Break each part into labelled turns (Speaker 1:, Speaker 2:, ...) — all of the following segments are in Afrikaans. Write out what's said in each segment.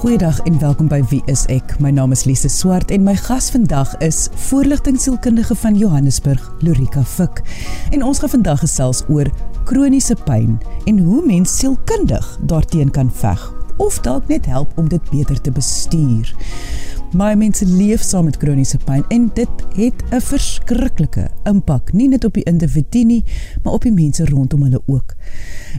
Speaker 1: Goeiedag en welkom by Wie is ek? My naam is Lise Swart en my gas vandag is voorligtingsielkundige van Johannesburg, Lorika Fik. En ons gaan vandag gesels oor kroniese pyn en hoe mens sielkundig daarteen kan veg of dalk net help om dit beter te bestuur. My mense leef saam met kroniese pyn en dit het 'n verskriklike impak, nie net op die individu nie, maar op die mense rondom hulle ook.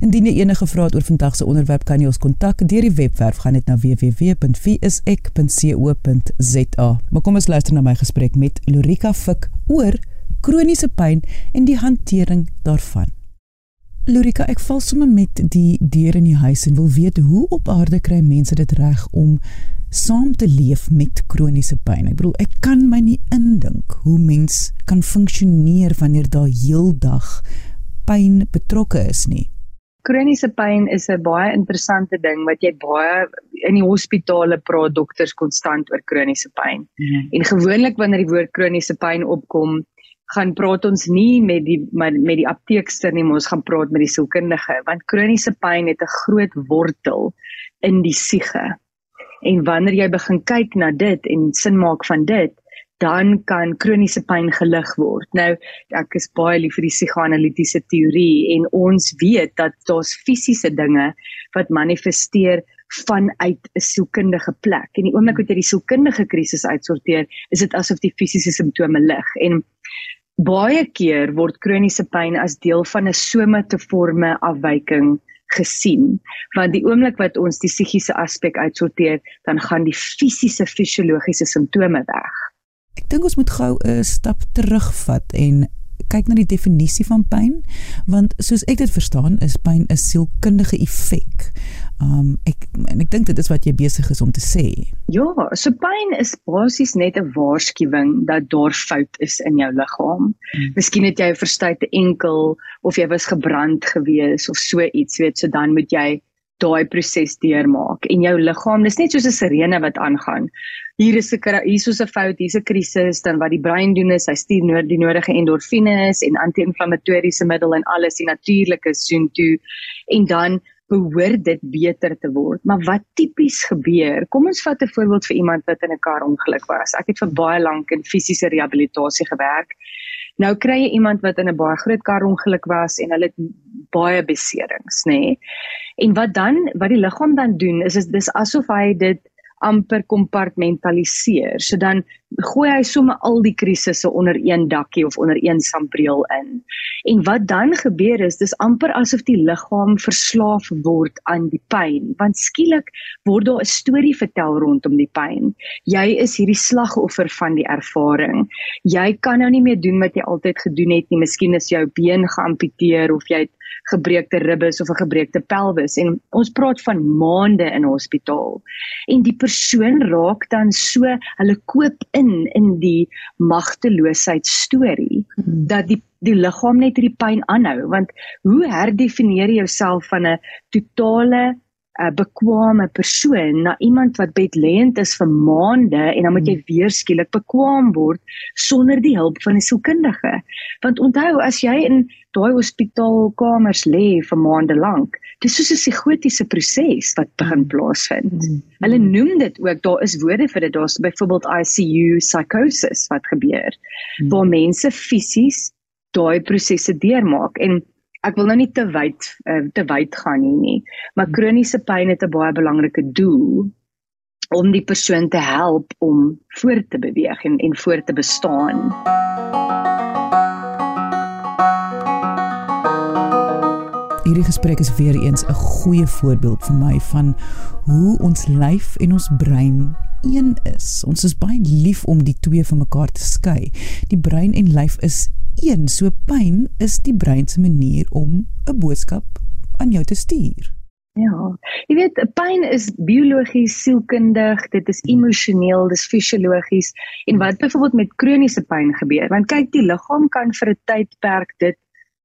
Speaker 1: Indien jy enige vrae het oor vandag se onderwerp, kan jy ons kontak deur die webwerf gaan net na www.viesek.co.za. Maar kom ons luister na my gesprek met Lorika Fik oor kroniese pyn en die hantering daarvan. Lorika, ek val sommer met die deur in die huis en wil weet hoe op aarde kry mense dit reg om saam te leef met kroniese pyn. Ek bedoel, ek kan my nie indink hoe mens kan funksioneer wanneer daar heeldag pyn betrokke is nie.
Speaker 2: Kroniese pyn is 'n baie interessante ding wat jy baie in die hospitale praat dokters konstant oor kroniese pyn. Mm. En gewoonlik wanneer die woord kroniese pyn opkom, gaan praat ons nie met die met, met die apteekster nie, ons gaan praat met die sielkundige want kroniese pyn het 'n groot wortel in die siege. En wanneer jy begin kyk na dit en sin maak van dit, dan kan kroniese pyn gelig word. Nou, ek is baie lief vir die psigoanalitiese teorie en ons weet dat daar's fisiese dinge wat manifesteer vanuit 'n sielkundige plek. En die oomblik wat jy die sielkundige krisis uitsorteer, is dit asof die fisiese simptome lig. En baie keer word kroniese pyn as deel van 'n somatoforme afwyking gesien want die oomblik wat ons die psigiese aspek uitsorteer dan gaan die fisiese fisiologiese simptome weg.
Speaker 1: Ek dink ons moet gou 'n stap terugvat en kyk na die definisie van pyn want soos ek dit verstaan is pyn 'n sielkundige effek. Um ek en ek dink dit is wat jy besig is om te sê.
Speaker 2: Ja, so pyn is basies net 'n waarskuwing dat daar fout is in jou liggaam. Hmm. Miskien het jy 'n verstuite enkel of jy was gebrand gewees of so iets, weet, so dan moet jy daai proses deurmaak en jou liggaam dis net soos 'n sirene wat aangaan. Hier is 'n hier is 'n fout, hier's 'n krisis, dan wat die brein doen is hy stuur nood die nodige endorfine en anti-inflammatoriese middel en alles die natuurlike soen toe en dan behoort dit beter te word. Maar wat tipies gebeur? Kom ons vat 'n voorbeeld vir iemand wat in 'n kar ongeluk was. Ek het vir baie lank in fisiese rehabilitasie gewerk. Nou kry jy iemand wat in 'n baie groot kar ongeluk was en hulle het baie beserings, nê. Nee? En wat dan wat die liggaam dan doen is is dis asof hy dit amper kompartmentaliseer. So dan gooi hy sommer al die krisisse onder een dakkie of onder een sambreel in. En wat dan gebeur is dis amper asof die liggaam verslaaf word aan die pyn, want skielik word daar 'n storie vertel rondom die pyn. Jy is hierdie slagoffer van die ervaring. Jy kan nou nie meer doen wat jy altyd gedoen het nie. Miskien is jou been geamputeer of jy het gebreekte ribbes of 'n gebreekte pelvis en ons praat van maande in hospitaal. En die persoon raak dan so, hulle koop in in die magteloosheid storie hmm. dat die die liggaam net hierdie pyn aanhou want hoe herdefinieer jy jouself van 'n totale 'n bekwame persoon na iemand wat bedlêend is vir maande en dan moet jy hmm. weer skielik bekwam word sonder die hulp van 'n sielkundige. Want onthou as jy in daai hospitaalkamers lê vir maande lank, dis soos 'n psigotiese proses wat begin plaasvind. Hmm. Hulle noem dit ook, daar is woorde vir dit, daar's byvoorbeeld ICU psychosis wat gebeur hmm. waar mense fisies daai prosesse deurmaak en ek wil nou nie te wyd uh, te wyd gaan nie nie, maar hmm. kroniese pyn het 'n baie belangrike doel om die persoon te help om voort te beweeg en en voort te bestaan.
Speaker 1: Hierdie gesprek is weer eens 'n goeie voorbeeld vir my van hoe ons lyf en ons brein een is. Ons is baie lief om die twee van mekaar te skei. Die brein en lyf is een. So pyn is die brein se manier om 'n boodskap aan jou te stuur.
Speaker 2: Ja. Jy weet, pyn is biologies, sielkundig, dit is emosioneel, dis fisiologies en wat byvoorbeeld met kroniese pyn gebeur? Want kyk, die liggaam kan vir 'n tydperk dit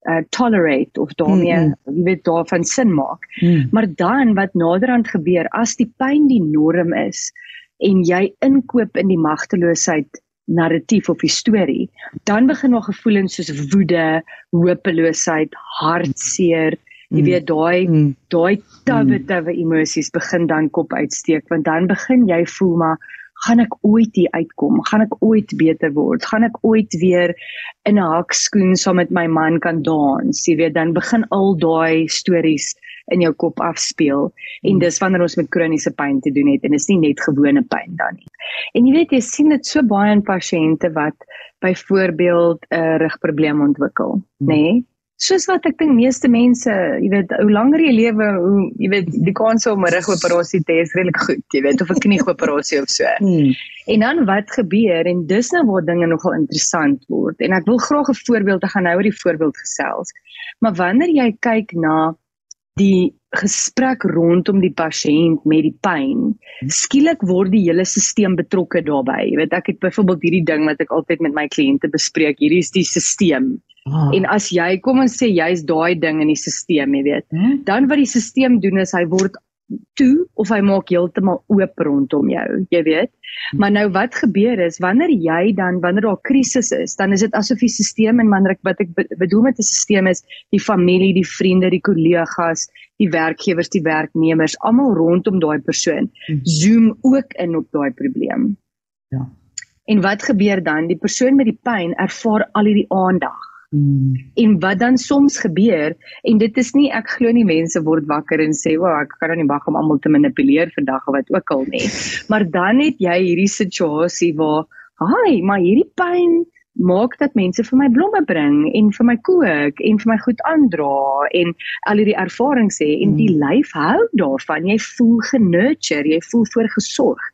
Speaker 2: uh tolerate of daarmee, mm -hmm. jy weet, daarvan sin maak. Mm. Maar dan wat naderhand gebeur as die pyn die norm is en jy inkoop in die magteloosheid narratief of storie, dan begin daar gevoelens soos woede, hopeloosheid, hartseer Jy mm. weet daai mm. daai tawe mm. tawe emosies begin dan kop uitsteek want dan begin jy voel maar gaan ek ooit hier uitkom? Gaan ek ooit beter word? Gaan ek ooit weer in 'n hakskoen saam met my man kan dans? Jy weet, dan begin al daai stories in jou kop afspeel en hmm. dis wanneer ons met kroniese pyn te doen het en dit is nie net gewone pyn dan nie. En jy weet jy sien dit so baie in pasiënte wat byvoorbeeld 'n rugprobleem ontwikkel, hmm. nê? Nee? soos wat ek dink meeste mense, jy weet, hoe langer jy lewe, hoe jy weet, die kans om 'n rugoperasie te hê is redelik goed, jy weet, of 'n knieoperasie of so. Hmm. En dan wat gebeur en dis nou waar dinge nogal interessant word. En ek wil graag 'n voorbeeld, ek gaan nou oor die voorbeeld gesels. Maar wanneer jy kyk na die gesprek rondom die pasiënt met die pyn, skielik word die hele stelsel betrokke daarbey. Jy weet, ek het byvoorbeeld hierdie ding wat ek altyd met my kliënte bespreek. Hierdie is die stelsel Ah. En as jy kom en sê jy's daai ding in die stelsel, jy weet, hmm? dan wat die stelsel doen is hy word toe of hy maak heeltemal oop rondom jou, jy weet. Hmm. Maar nou wat gebeur is wanneer jy dan wanneer daar krisis is, dan is dit asof die stelsel en wanneer ek wat ek bedoel met 'n stelsel is die familie, die vriende, die kollegas, die werkgewers, die werknemers, almal rondom daai persoon hmm. zoom ook in op daai probleem. Ja. En wat gebeur dan? Die persoon met die pyn ervaar al hierdie aandag. Hmm. En wat dan soms gebeur en dit is nie ek glo nie mense word wakker en sê, "Wag, ek kan nou nie wag om almal te manipuleer vandag of wat ook al nie." Maar dan het jy hierdie situasie waar, "Haai, maar hierdie pyn maak dat mense vir my blomme bring en vir my kook en vir my goed aandra en al hierdie ervarings sê en die hmm. lyf hou daarvan. Jy voel genurture, jy voel voorgesorg.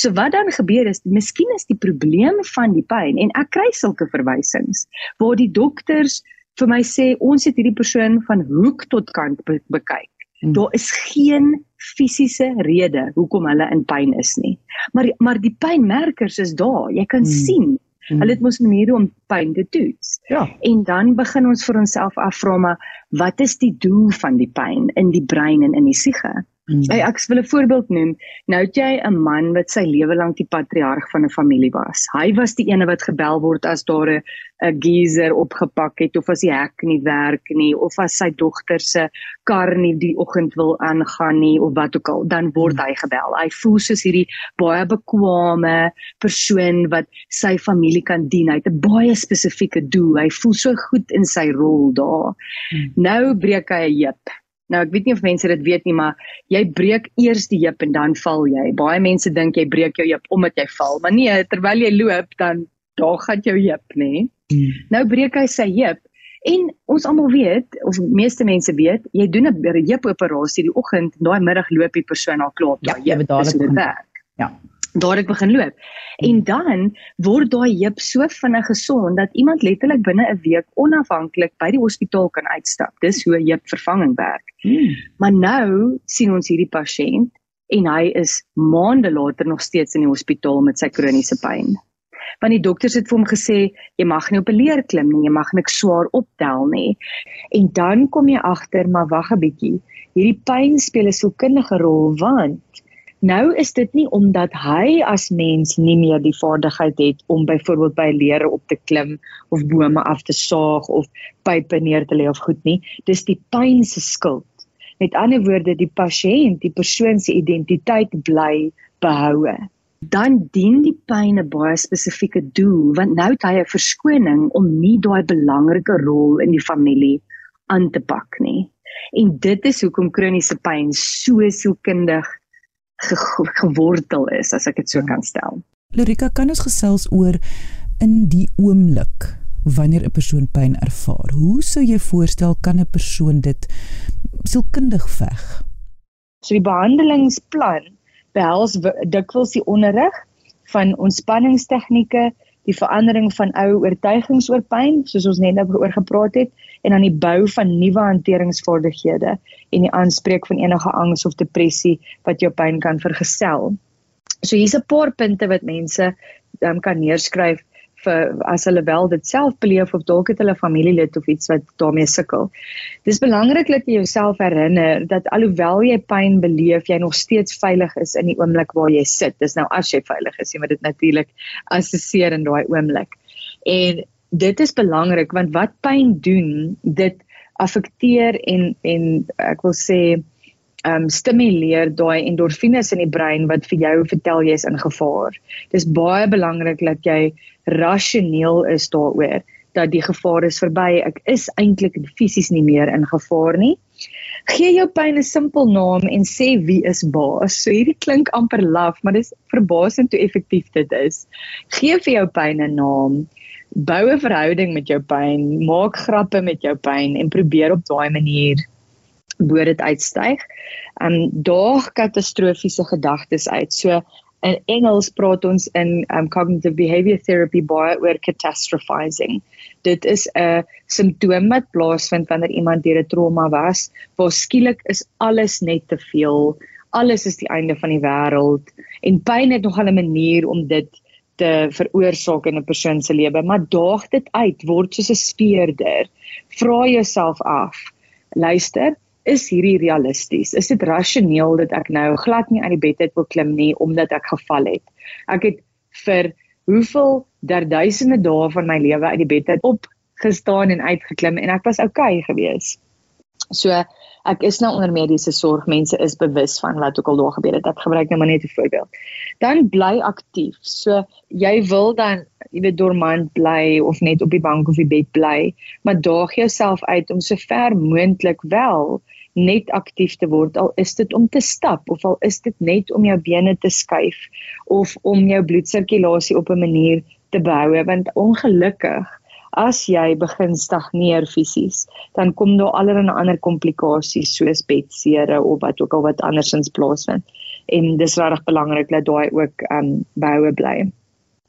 Speaker 2: So wat dan gebeur is, miskien is die probleem van die pyn en ek kry sulke verwysings waar die dokters vir my sê ons het hierdie persoon van hoek tot kant be bekyk. Hmm. Daar is geen fisiese rede hoekom hulle in pyn is nie. Maar maar die pynmerkers is daar. Jy kan hmm. sien Hmm. Hulle het mos maniere om pyn te toets. Ja. En dan begin ons vir onsself afvra maar wat is die doel van die pyn in die brein en in die siege? Mm. Hey, ek wil 'n voorbeeld noem. Nou het jy 'n man wat sy lewe lank die patriarg van 'n familie was. Hy was die ene wat gebel word as daar 'n 'n geyser opgepak het of as die hek nie werk nie of as sy dogter se kar nie die oggend wil aangaan nie of wat ook al, dan word mm. hy gebel. Hy voel soos hierdie baie bekwame persoon wat sy familie kan dien. Hy het 'n baie spesifieke doel. Hy voel so goed in sy rol daar. Mm. Nou breek hy 'n heup Nou ek weet nie of mense dit weet nie, maar jy breek eers die heup en dan val jy. Baie mense dink jy breek jou heup omdat jy val, maar nee, terwyl jy loop dan daar gaan jou heup, nê? Hmm. Nou breek hy sy heup en ons almal weet of meeste mense weet, jy doen 'n heupoperasie die oggend, daai middag loop die persoon al klaar op jou ja, heup. Ja daar ek begin loop. En dan word daai heup so vinnig gesond dat iemand letterlik binne 'n week onafhanklik by die hospitaal kan uitstap. Dis hoe 'n heupvervanging werk. Hmm. Maar nou sien ons hierdie pasiënt en hy is maande later nog steeds in die hospitaal met sy kroniese pyn. Want die dokters het vir hom gesê jy mag nie op 'n leer klim nie, jy mag niks swaar optel nie. En dan kom jy agter, maar wag 'n bietjie. Hierdie pyn speel 'n sielkundige rol want Nou is dit nie omdat hy as mens nie meer die vaardigheid het om byvoorbeeld by leere op te klim of bome af te saag of pype neer te lê of goed nie. Dis die pyn se skuld. Met ander woorde, die pasiënt, die persoon se identiteit bly behoue. Dan dien die pyn 'n baie spesifieke doel want nou het hy 'n verskoning om nie daai belangrike rol in die familie aan te pak nie. En dit is hoekom kroniese pyn so sielkundig ge gewortel is as ek dit so kan stel.
Speaker 1: Lorika, kan ons gesels oor in die oomblik wanneer 'n persoon pyn ervaar. Hoe sou jy voorstel kan 'n persoon dit sielkundig veg?
Speaker 2: So die behandelingsplan behels dikwels die onderrig van ontspanningstegnieke, die verandering van ou oortuigings oor pyn, soos ons net nou oor gepraat het, en dan die bou van nuwe hanteringsvaardighede en die aanspreek van enige angs of depressie wat jou pyn kan vergesel. So hier's 'n paar punte wat mense um, kan neerskryf vir as hulle wel dit self beleef of dalk het hulle familielid of iets wat daarmee sukkel. Dis belangrik dat jy jouself herinner dat alhoewel jy pyn beleef, jy nog steeds veilig is in die oomblik waar jy sit. Dis nou as jy veilig is, jy moet dit natuurlik assesseer in daai oomblik. En dit is belangrik want wat pyn doen, dit
Speaker 3: affekteer en en ek wil sê um stimuleer daai endorfines in die brein wat vir jou vertel jy is in gevaar. Dis baie belangrik dat jy rasioneel is daaroor dat die gevaar is verby. Ek is eintlik fisies nie meer in gevaar nie. Gee jou pyn 'n simpel naam en sê wie is baas. So hierdie klink amper laf, maar dis verbasend hoe effektief dit is. Gee vir jou pyn 'n naam. Bou 'n verhouding met jou pyn, maak grappe met jou pyn en probeer op daai manier bo dit uitstyg. Um daag katastrofiese gedagtes uit. So in Engels praat ons in um cognitive behavior therapy baie oor catastrophizing. Dit is 'n simptoom wat plaasvind wanneer iemand deur 'n trauma was, waar skielik is alles net te veel. Alles is die einde van die wêreld en pyn het nog 'n manier om dit te veroorsaak in 'n persoon se lewe, maar daag dit uit, word soos 'n speurder. Vra jouself af. Luister, is hierdie realisties? Is dit rasioneel dat ek nou glad nie uit die bed uit wil klim nie omdat ek geval het? Ek het vir hoeveel der duisende dae van my lewe uit die bed uit opgestaan en uitgeklim en ek was oukei okay gewees. So ek is nou onder mediese sorg. Mense is bewus van wat ook al daar gebeur het. Ek gebruik nou maar net 'n voorbeeld. Dan bly aktief. So jy wil dan jy weet dormant bly of net op die bank of die bed bly, maar daag jouself uit om so ver moontlik wel net aktief te word al is dit om te stap of al is dit net om jou bene te skuif of om jou bloedsirkulasie op 'n manier te behou want ongelukkig as jy begin stagneer fisies dan kom daar allerlei ander komplikasies soos bedsere of wat ook al wat andersins plaasvind. En dis regtig belangrik dat daai ook um behoue bly.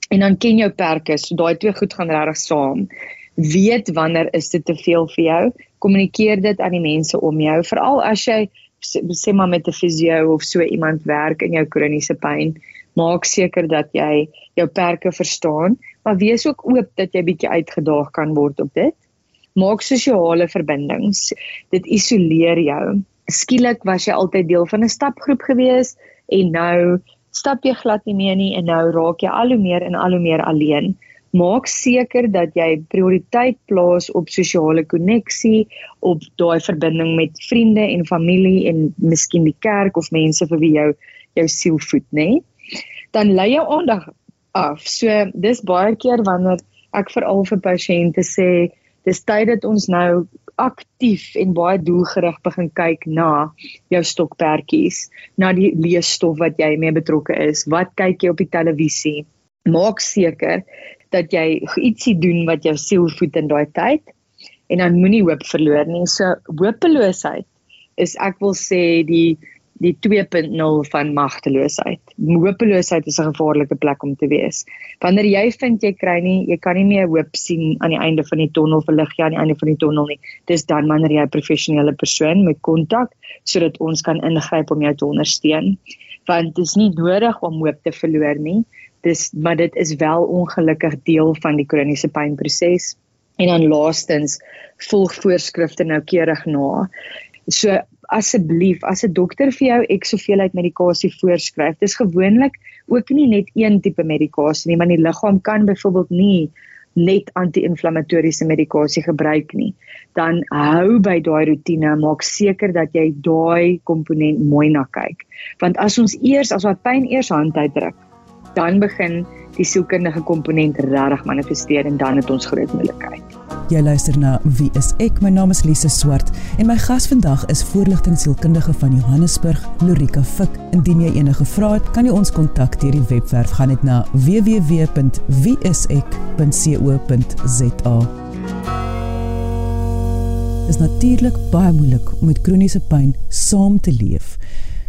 Speaker 3: En dan ken jou perke so daai twee goed gaan regtig saam. Weet wanneer is dit te veel vir jou kommunikeer dit aan die mense om jou veral as jy sê maar met 'n fisio of so iemand werk in jou kroniese pyn maak seker dat jy jou perke verstaan maar wees ook oop dat jy bietjie uitgedaag kan word op dit. Maak sosiale verbindings dit isoleer jou. Skielik was jy altyd deel van 'n stapgroep gewees en nou stap jy glad nie meer nie en nou raak jy al hoe meer en al hoe meer alleen maak seker dat jy prioriteit plaas op sosiale koneksie, op daai verbinding met vriende en familie en miskien die kerk of mense vir wie jou jou siel voed, nê? Dan lei jou aandag af. So dis baie keer wanneer ek veral vir pasiënte sê, dis tyd dat ons nou aktief en baie doelgerig begin kyk na jou stokperdjies, na die leesstof wat jy mee betrokke is. Wat kyk jy op die televisie? Maak seker dat jy ietsie doen wat jou siel voed in daai tyd en dan moenie hoop verloor nie. So hopeloosheid is ek wil sê die die 2.0 van magteloosheid. Hopeloosheid is 'n gevaarlike plek om te wees. Wanneer jy vind jy kry nie, jy kan nie meer hoop sien aan die einde van die tonnel of lig aan die einde van die tonnel nie. Dis dan wanneer jy 'n professionele persoon met kontak sodat ons kan ingryp om jou te ondersteun. Want dit is nie nodig om hoop te verloor nie dis maar dit is wel ongelukkig deel van die kroniese pynproses en dan laastens volg voorskrifte noukeurig na. So asseblief as 'n dokter vir jou ek soveel uit medikasie voorskryf, dis gewoonlik ook nie net een tipe medikasie nie, want die liggaam kan byvoorbeeld nie net anti-inflammatoriese medikasie gebruik nie. Dan hou by daai rotine, maak seker dat jy daai komponent mooi na kyk. Want as ons eers as wat pyn eers hand uitdruk, dan begin die sielkundige komponent regtig manifesteer en dan het ons groot moontlikheid.
Speaker 1: Jy luister na Wie is ek? My naam is Lise Swart en my gas vandag is voorligtingsielkundige van Johannesburg, Lorika Fik. Indien jy enige vrae het, kan jy ons kontak deur die webwerf gaan net na www.wieisek.co.za. Dit is natuurlik baie moeilik om met kroniese pyn saam te leef.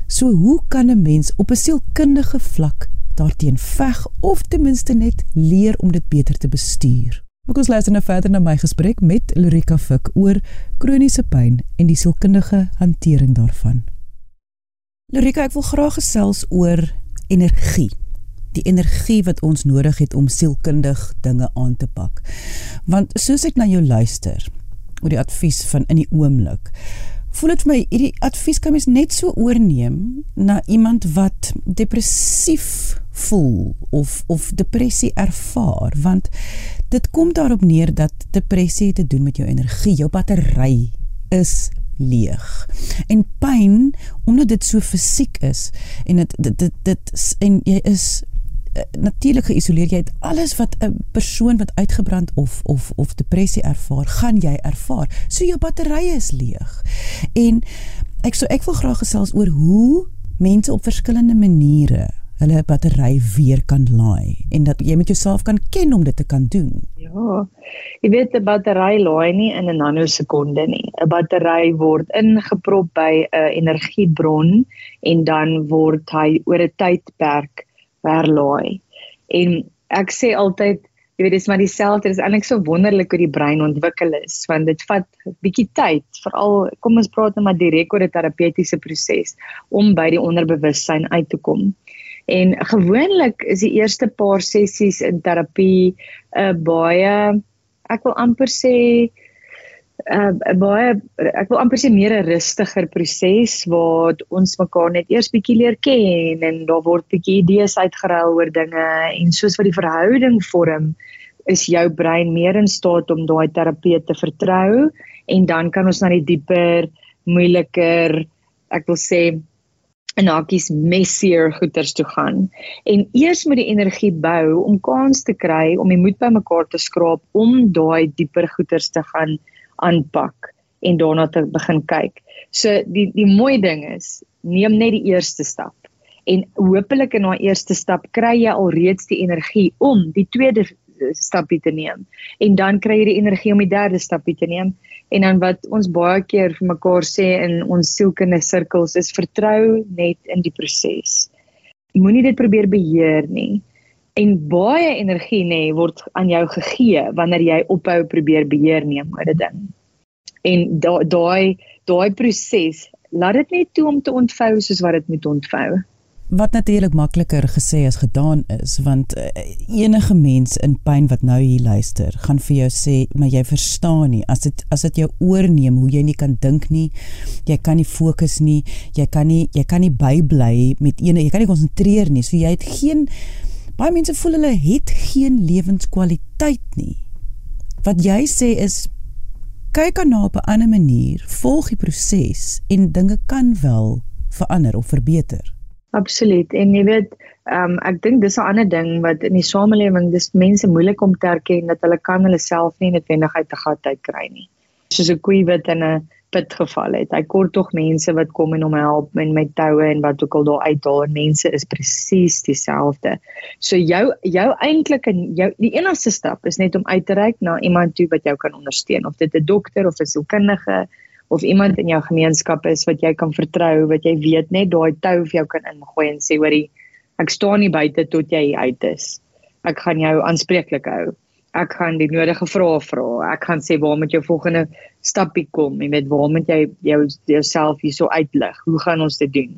Speaker 1: So hoe kan 'n mens op 'n sielkundige vlak daarteen veg of ten minste net leer om dit beter te bestuur. Ek ons luister nou verder na my gesprek met Lorika Fik oor kroniese pyn en die sielkundige hantering daarvan. Lorika, ek wil graag gesels oor energie. Die energie wat ons nodig het om sielkundig dinge aan te pak. Want soos ek na jou luister oor die advies van in die oomblik, voel dit vir my hierdie advies kan mens net so oorneem na iemand wat depressief voel of of depressie ervaar want dit kom daarop neer dat depressie te doen met jou energie, jou battery is leeg. En pyn, omdat dit so fisiek is en dit dit dit, dit en jy is uh, natuurlik geïsoleer. Jy het alles wat 'n persoon wat uitgebrand of of of depressie ervaar, gaan jy ervaar. So jou batterye is leeg. En ek so ek wil graag gesels oor hoe mense op verskillende maniere hulle battery weer kan laai en dat jy met jouself kan ken om dit te kan doen.
Speaker 3: Ja. Jy weet 'n battery laai nie in 'n nanosekonde nie. 'n Battery word ingeprop by 'n energiebron en dan word hy oor 'n tydperk herlaai. En ek sê altyd, jy weet dis maar dieselfde, dis eintlik so wonderlik hoe die brein ontwikkel is, want dit vat 'n bietjie tyd, veral kom ons praat net maar direk oor 'n terapeutiese proses om by die onderbewussyn uit te kom. En gewoonlik is die eerste paar sessies in terapie 'n uh, baie ek wil amper sê 'n uh, baie ek wil amper sê meer 'n rustiger proses waar ons mekaar net eers bietjie leer ken en daar word bietjie idees uitgeruil oor dinge en soos wat die verhouding vorm is jou brein meer in staat om daai terapeut te vertrou en dan kan ons na die dieper moeiliker ek wil sê en hakies messier goeters toe gaan. En eers moet die energie bou om kans te kry om die moed bymekaar te skraap om daai dieper goeters te gaan aanpak en daarna te begin kyk. So die die mooi ding is, neem net die eerste stap. En hopelik in daai eerste stap kry jy alreeds die energie om die tweede stappie te neem. En dan kry jy die energie om die derde stappie te neem En dan wat ons baie keer vir mekaar sê in ons sielkundige sirkels is vertrou net in die proses. Moenie dit probeer beheer nie. En baie energie nê word aan jou gegee wanneer jy ophou probeer beheer neem oor 'n ding. En daai daai proses, laat dit net toe om te ontvou soos wat dit moet ontvou
Speaker 1: wat natuurlik makliker gesê as gedaan is want uh, enige mens in pyn wat nou hier luister gaan vir jou sê maar jy verstaan nie. As dit as dit jou oorneem hoe jy nie kan dink nie jy kan nie fokus nie jy kan nie jy kan nie bybly met ene jy kan nie konsentreer nie. So jy het geen baie mense voel hulle het geen lewenskwaliteit nie. Wat jy sê is kyk aan op 'n ander manier volg die proses en dinge kan wel verander of verbeter
Speaker 3: Absoluut. En jy weet, ehm um, ek dink dis 'n ander ding wat in die samelewing dis mense moeilik om te erken dat hulle kan hulle self nie noodwendig uit 'n gat uit kry nie. Soos 'n koei wat in 'n put geval het. Hy kort tog mense wat kom en hom help met met toue en wat ook al daar uithaal en mense is presies dieselfde. So jou jou eintlik en jou die enigste stap is net om uit te reik na iemand toe wat jou kan ondersteun of dit 'n dokter of 'n sielkundige of iemand in jou gemeenskap is wat jy kan vertrou, wat jy weet net daai tou vir jou kan ingooi en sê hoorie, ek staan nie buite tot jy uit is. Ek gaan jou aanspreeklik hou. Ek gaan die nodige vrae vra. Ek gaan sê waar moet jou volgende stappie kom? Jy weet waar moet jy jou jouself hierso uitlig? Hoe gaan ons dit doen?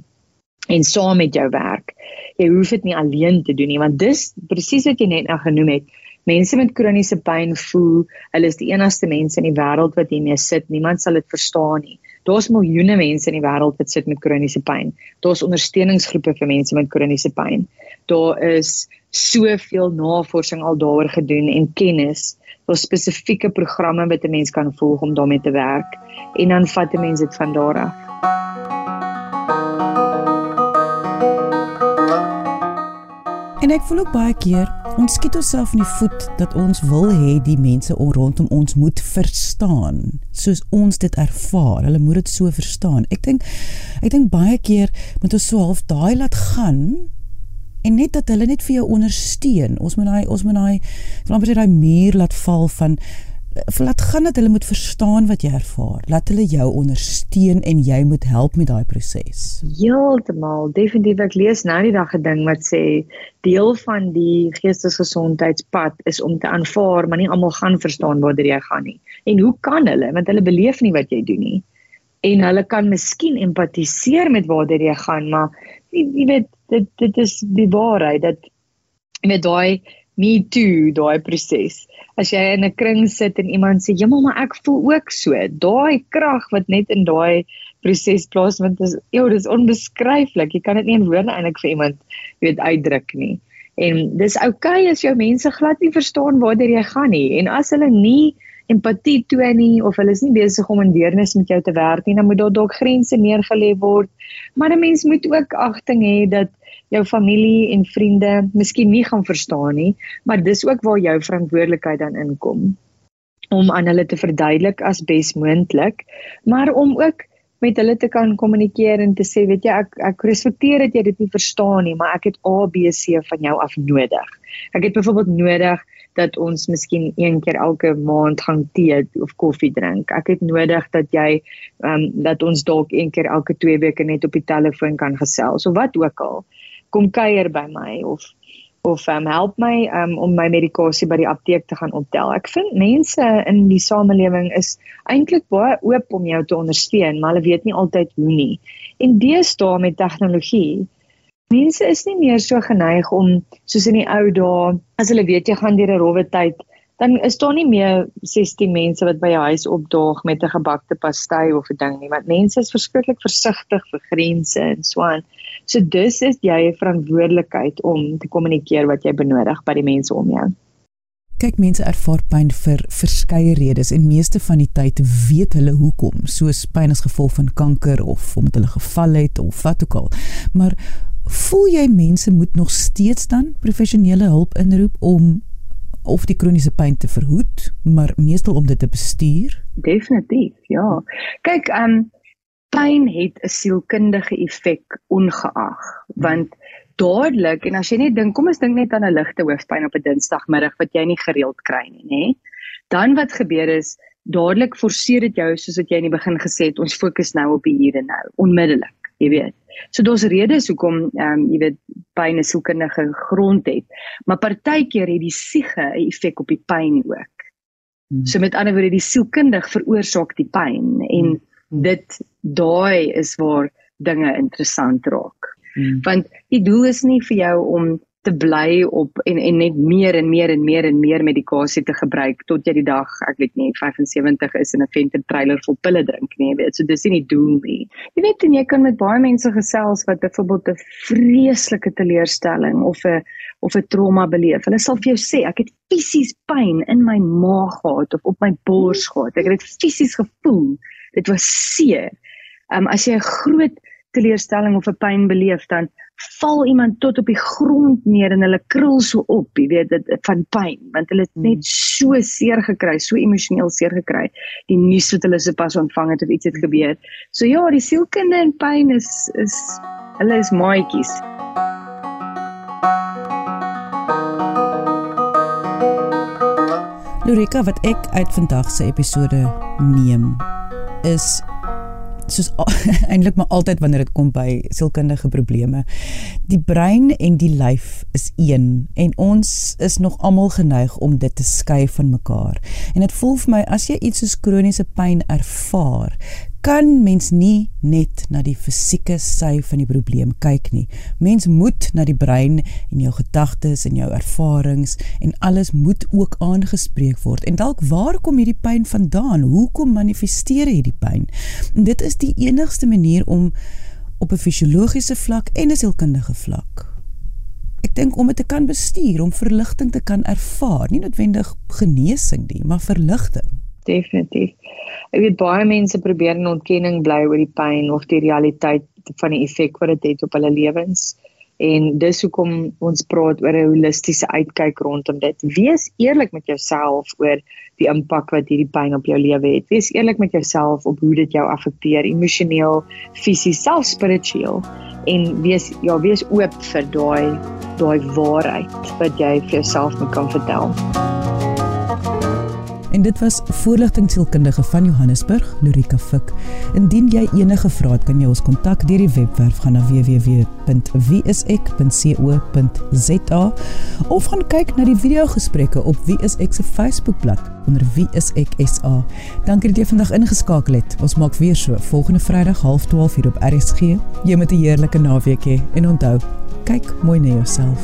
Speaker 3: En saam met jou werk. Jy hoef dit nie alleen te doen nie, want dis presies wat jy net nou genoem het mense met kroniese pyn voel hulle is die enigste mense in die wêreld wat hiermee sit. Niemand sal dit verstaan nie. Daar's miljoene mense in die wêreld wat sit met kroniese pyn. Daar's ondersteuningsgroepe vir mense met kroniese pyn. Daar is soveel navorsing al daaroor gedoen en kennis. Daar's spesifieke programme wat 'n mens kan volg om daarmee te werk en dan vat 'n mens dit van daar af.
Speaker 1: En ek voel ook baie keer ons skiet onsself in die voet dat ons wil hê die mense rondom ons moet verstaan soos ons dit ervaar. Hulle moet dit so verstaan. Ek dink ek dink baie keer moet ons so half daai laat gaan en net dat hulle net vir jou ondersteun. Ons moet daai ons moet daai amper daai muur laat val van laat gaan dat hulle moet verstaan wat jy ervaar. Laat hulle jou ondersteun en jy moet help met daai proses.
Speaker 3: Heeltemal, definitief ek lees nou die dag 'n ding wat sê deel van die geestesgesondheidspad is om te aanvaar, maar nie almal gaan verstaan waar jy gaan nie. En hoe kan hulle? Want hulle beleef nie wat jy doen nie. En hulle kan miskien empatiseer met waar jy gaan, maar jy weet dit dit is die waarheid dat met daai me too daai proses. As jy in 'n kring sit en iemand sê, "Ja, maar ek voel ook so." Daai krag wat net in daai proses plaasvind is, ja, dis onbeskryflik. Jy kan dit nie in woorde eintlik vir iemand weet uitdruk nie. En dis oukei okay as jou mense glad nie verstaan waar jy gaan nie en as hulle nie empatie toon nie of hulle is nie besig om in deernis met jou te werk nie, dan moet daar dalk grense neergelê word. Maar 'n mens moet ook agting hê dat jou familie en vriende miskien nie gaan verstaan nie, maar dis ook waar jou verantwoordelikheid dan inkom om aan hulle te verduidelik as besmoontlik, maar om ook met hulle te kan kommunikeer en te sê weet jy ek ek respekteer dat jy dit nie verstaan nie maar ek het A B C van jou af nodig. Ek het byvoorbeeld nodig dat ons miskien een keer elke maand gaan tee of koffie drink. Ek het nodig dat jy ehm um, dat ons dalk een keer elke 2 weke net op die telefoon kan gesels of wat ook al. Kom kuier by my of of um, help my um, om my medikasie by die apteek te gaan optel. Ek vind mense in die samelewing is eintlik baie oop om jou te ondersteun, maar hulle weet nie altyd hoe nie. En deesdae met tegnologie, mense is nie meer so geneig om soos in die ou dae, as hulle weet jy gaan deur 'n rowwe tyd, dan is daar nie meer 16 mense wat by jou huis opdaag met 'n gebakte pastai of 'n ding nie, want mense is verskriklik versigtig vir grense en so aan. So dis is jy 'n verantwoordelikheid om te kommunikeer wat jy benodig by die mense om jou.
Speaker 1: Kyk, mense ervaar pyn vir verskeie redes en meeste van die tyd weet hulle hoekom, soos pyn as gevolg van kanker of omdat hulle geval het of wat ook al. Maar voel jy mense moet nog steeds dan professionele hulp inroep om of die kroniese pyn te verhoed, maar meestal om dit te bestuur?
Speaker 2: Definitief, ja. Kyk, ehm um, pyn het 'n sielkundige effek ongeag, want dadelik en as jy net dink, kom ons dink net aan 'n ligte hoofpyn op 'n Dinsdagmiddag wat jy nie gereeld kry nie, nê? Dan wat gebeur is dadelik forceer dit jou soos wat jy in die begin gesê het, ons fokus nou op die hier en nou, onmiddellik, jy weet. So daar's redes hoekom ehm um, jy weet pyn 'n sielkundige grond het, maar partykeer het die siege 'n effek op die pyn ook. Hmm. So met ander woorde die sielkundig veroorsaak die pyn en hmm. dit daai is waar dinge interessant raak. Hmm. Want die doel is nie vir jou om te bly op en en net meer en meer en meer en meer medikasie te gebruik tot jy die dag ek weet nie 75 is en 'n venter trailer vol pille drink nie weet. So dis nie die doel nie. Jy weet en jy kan met baie mense gesels wat byvoorbeeld 'n vreeslike teleurstelling of 'n of 'n trauma beleef. Hulle sal vir jou sê ek het fisies pyn in my maag gehad of op my bors gehad. Ek het dit fisies gevoel. Dit was seer. Um, as jy 'n groot teleurstelling of 'n pyn beleef dan val iemand tot op die grond neer en hulle krul so op, jy weet dit van pyn, want hulle het hmm. net so seer gekry, so emosioneel seer gekry. Die nuus wat hulle sopas ontvang het of iets het gebeur. So ja, die sielkunde en pyn is is hulle is maatjies.
Speaker 1: Lurika wat ek uit vandag se episode neem is soos eintlik maar altyd wanneer dit kom by sielkundige probleme. Die brein en die lyf is een en ons is nog almal geneig om dit te skei van mekaar. En dit voel vir my as jy iets soos kroniese pyn ervaar, kan mens nie net na die fisieke sy van die probleem kyk nie. Mens moet na die brein en jou gedagtes en jou ervarings en alles moet ook aangespreek word. En dalk waar kom hierdie pyn vandaan? Hoekom manifesteer hierdie pyn? En dit is die enigste manier om op 'n fisiologiese vlak en 'n sielkundige vlak Ek dink om dit te kan bestuur, om verligting te kan ervaar, nie noodwendig genesing nie, maar verligting
Speaker 3: definitief. Ek weet baie mense probeer in ontkenning bly oor die pyn of die realiteit van die effek wat dit het op hulle lewens. En dis hoekom ons praat oor 'n holistiese uitkyk rondom dit. Wees eerlik met jouself oor die impak wat hierdie pyn op jou lewe het. Wees eerlik met jouself op hoe dit jou affekteer emosioneel, fisies, selfs spiritueel en wees ja, wees oop vir daai daai waarheid wat jy vir jouself kan vertel.
Speaker 1: En dit was voorligtingsielkundige van Johannesburg, Lorika Fik. Indien jy enige vrae het, kan jy ons kontak deur die webwerf gaan na www.wieisek.co.za of gaan kyk na die video-gesprekke op Wie is Ek se Facebookblad onder Wie is Ek SA. Dankie dat jy vandag ingeskakel het. Ons maak weer so volgende Vrydag 12:30 hier op RSG. Jy moet 'n heerlike naweek hê en onthou, kyk mooi na jouself.